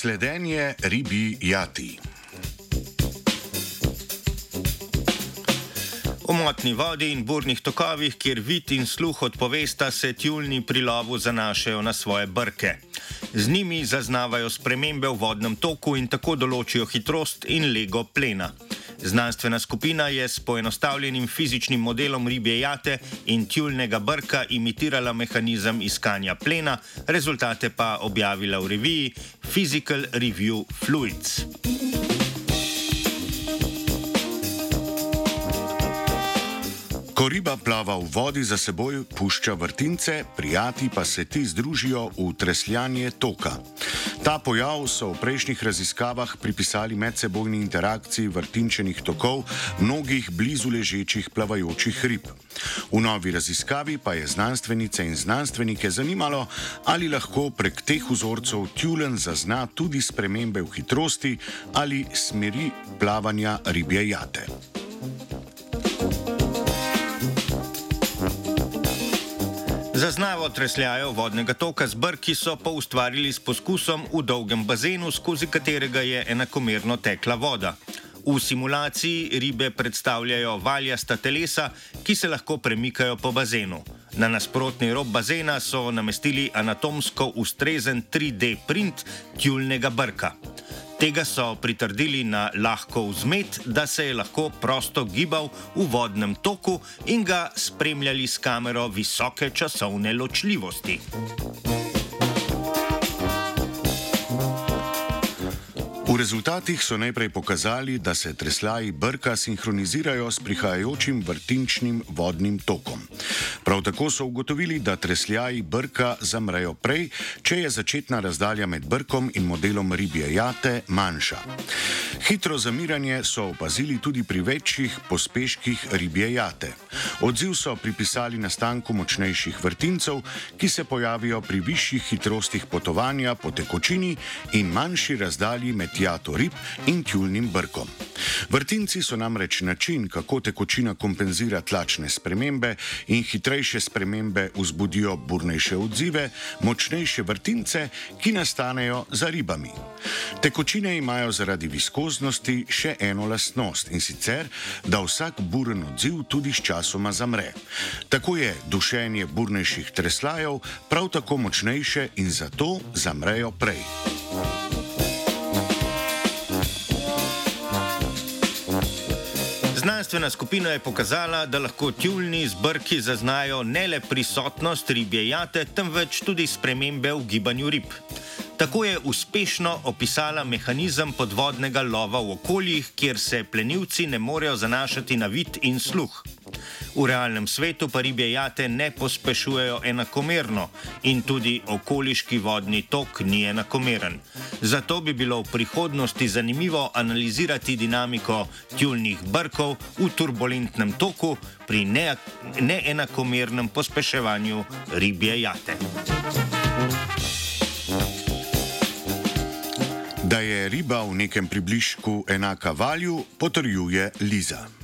Sledenje ribi jati. V motni vodi in burnih tokovih, kjer vid in sluh odpovesta, se tjulni pri lovu zanašajo na svoje brke. Z njimi zaznavajo spremembe v vodnem toku in tako določijo hitrost in lego plena. Znanstvena skupina je s poenostavljenim fizičnim modelom ribje jate in tjulnega brka imitirala mehanizem iskanja plena, rezultate pa objavila v reviji Physical Review Fluids. Ko riba plava v vodi, za seboj pušča vrtince, prijati pa se ti združijo v tresljanje toka. Ta pojav so v prejšnjih raziskavah pripisali medsebojni interakciji vrtinčenih tokov mnogih blizu ležečih plavajočih rib. V novi raziskavi pa je znanstvenice in znanstvenike zanimalo, ali lahko prek teh vzorcev tjulen zazna tudi spremembe v hitrosti ali smeri plavanja ribje jate. Zaznavo tresljajo vodnega toka z brki so pa ustvarili s poskusom v dolgem bazenu, skozi katerega je enakomerno tekla voda. V simulaciji ribe predstavljajo valjasta telesa, ki se lahko premikajo po bazenu. Na nasprotni rob bazena so namestili anatomsko ustrezen 3D print tjulnega brka. Tega so pritrdili na lahko vzmet, da se je lahko prosto gibal v vodnem toku in ga spremljali s kamero visoke časovne ločljivosti. Rezultatih so najprej pokazali, da se treslaji brka sinhronizirajo s prihajajočim vrtinčnim vodnim tokom. Prav tako so ugotovili, da tresljaji brka zamrejo prej, če je začetna razdalja med brkom in modelom ribje jate manjša. Hitro zamiranje so opazili tudi pri večjih pospeških ribje jate. Odziv so pripisali nastanku močnejših vrtincev, ki se pojavijo pri višjih hitrostih potovanja po tekočini in manjši razdalji med jato rib in tjulnim brkom. Vrtinci so namreč način, kako tekočina kompenzira tlačne spremembe in hitrejše spremembe vzbudijo burnejše odzive, močnejše vrtince, ki nastanejo za ribami. Tekočine imajo zaradi viskoznosti še eno lastnost in sicer, da vsak buren odziv tudi sčasoma zamre. Tako je dušenje burnejših treslajev prav tako močnejše in zato zamrejo prej. Znanstvena skupina je pokazala, da lahko tjulni z brki zaznajo ne le prisotnost ribje jate, temveč tudi spremembe v gibanju rib. Tako je uspešno opisala mehanizem podvodnega lova v okoljih, kjer se plenilci ne morejo zanašati na vid in sluh. V realnem svetu pa ribje jate ne pospešujejo enakomerno in tudi okoliški vodni tok ni enakomeren. Zato bi bilo v prihodnosti zanimivo analizirati dinamiko tjulnih brkov v turbulentnem toku pri neenakomernem ne pospeševanju ribje jate. Da je riba v nekem približku enaka valju, potrjuje Liza.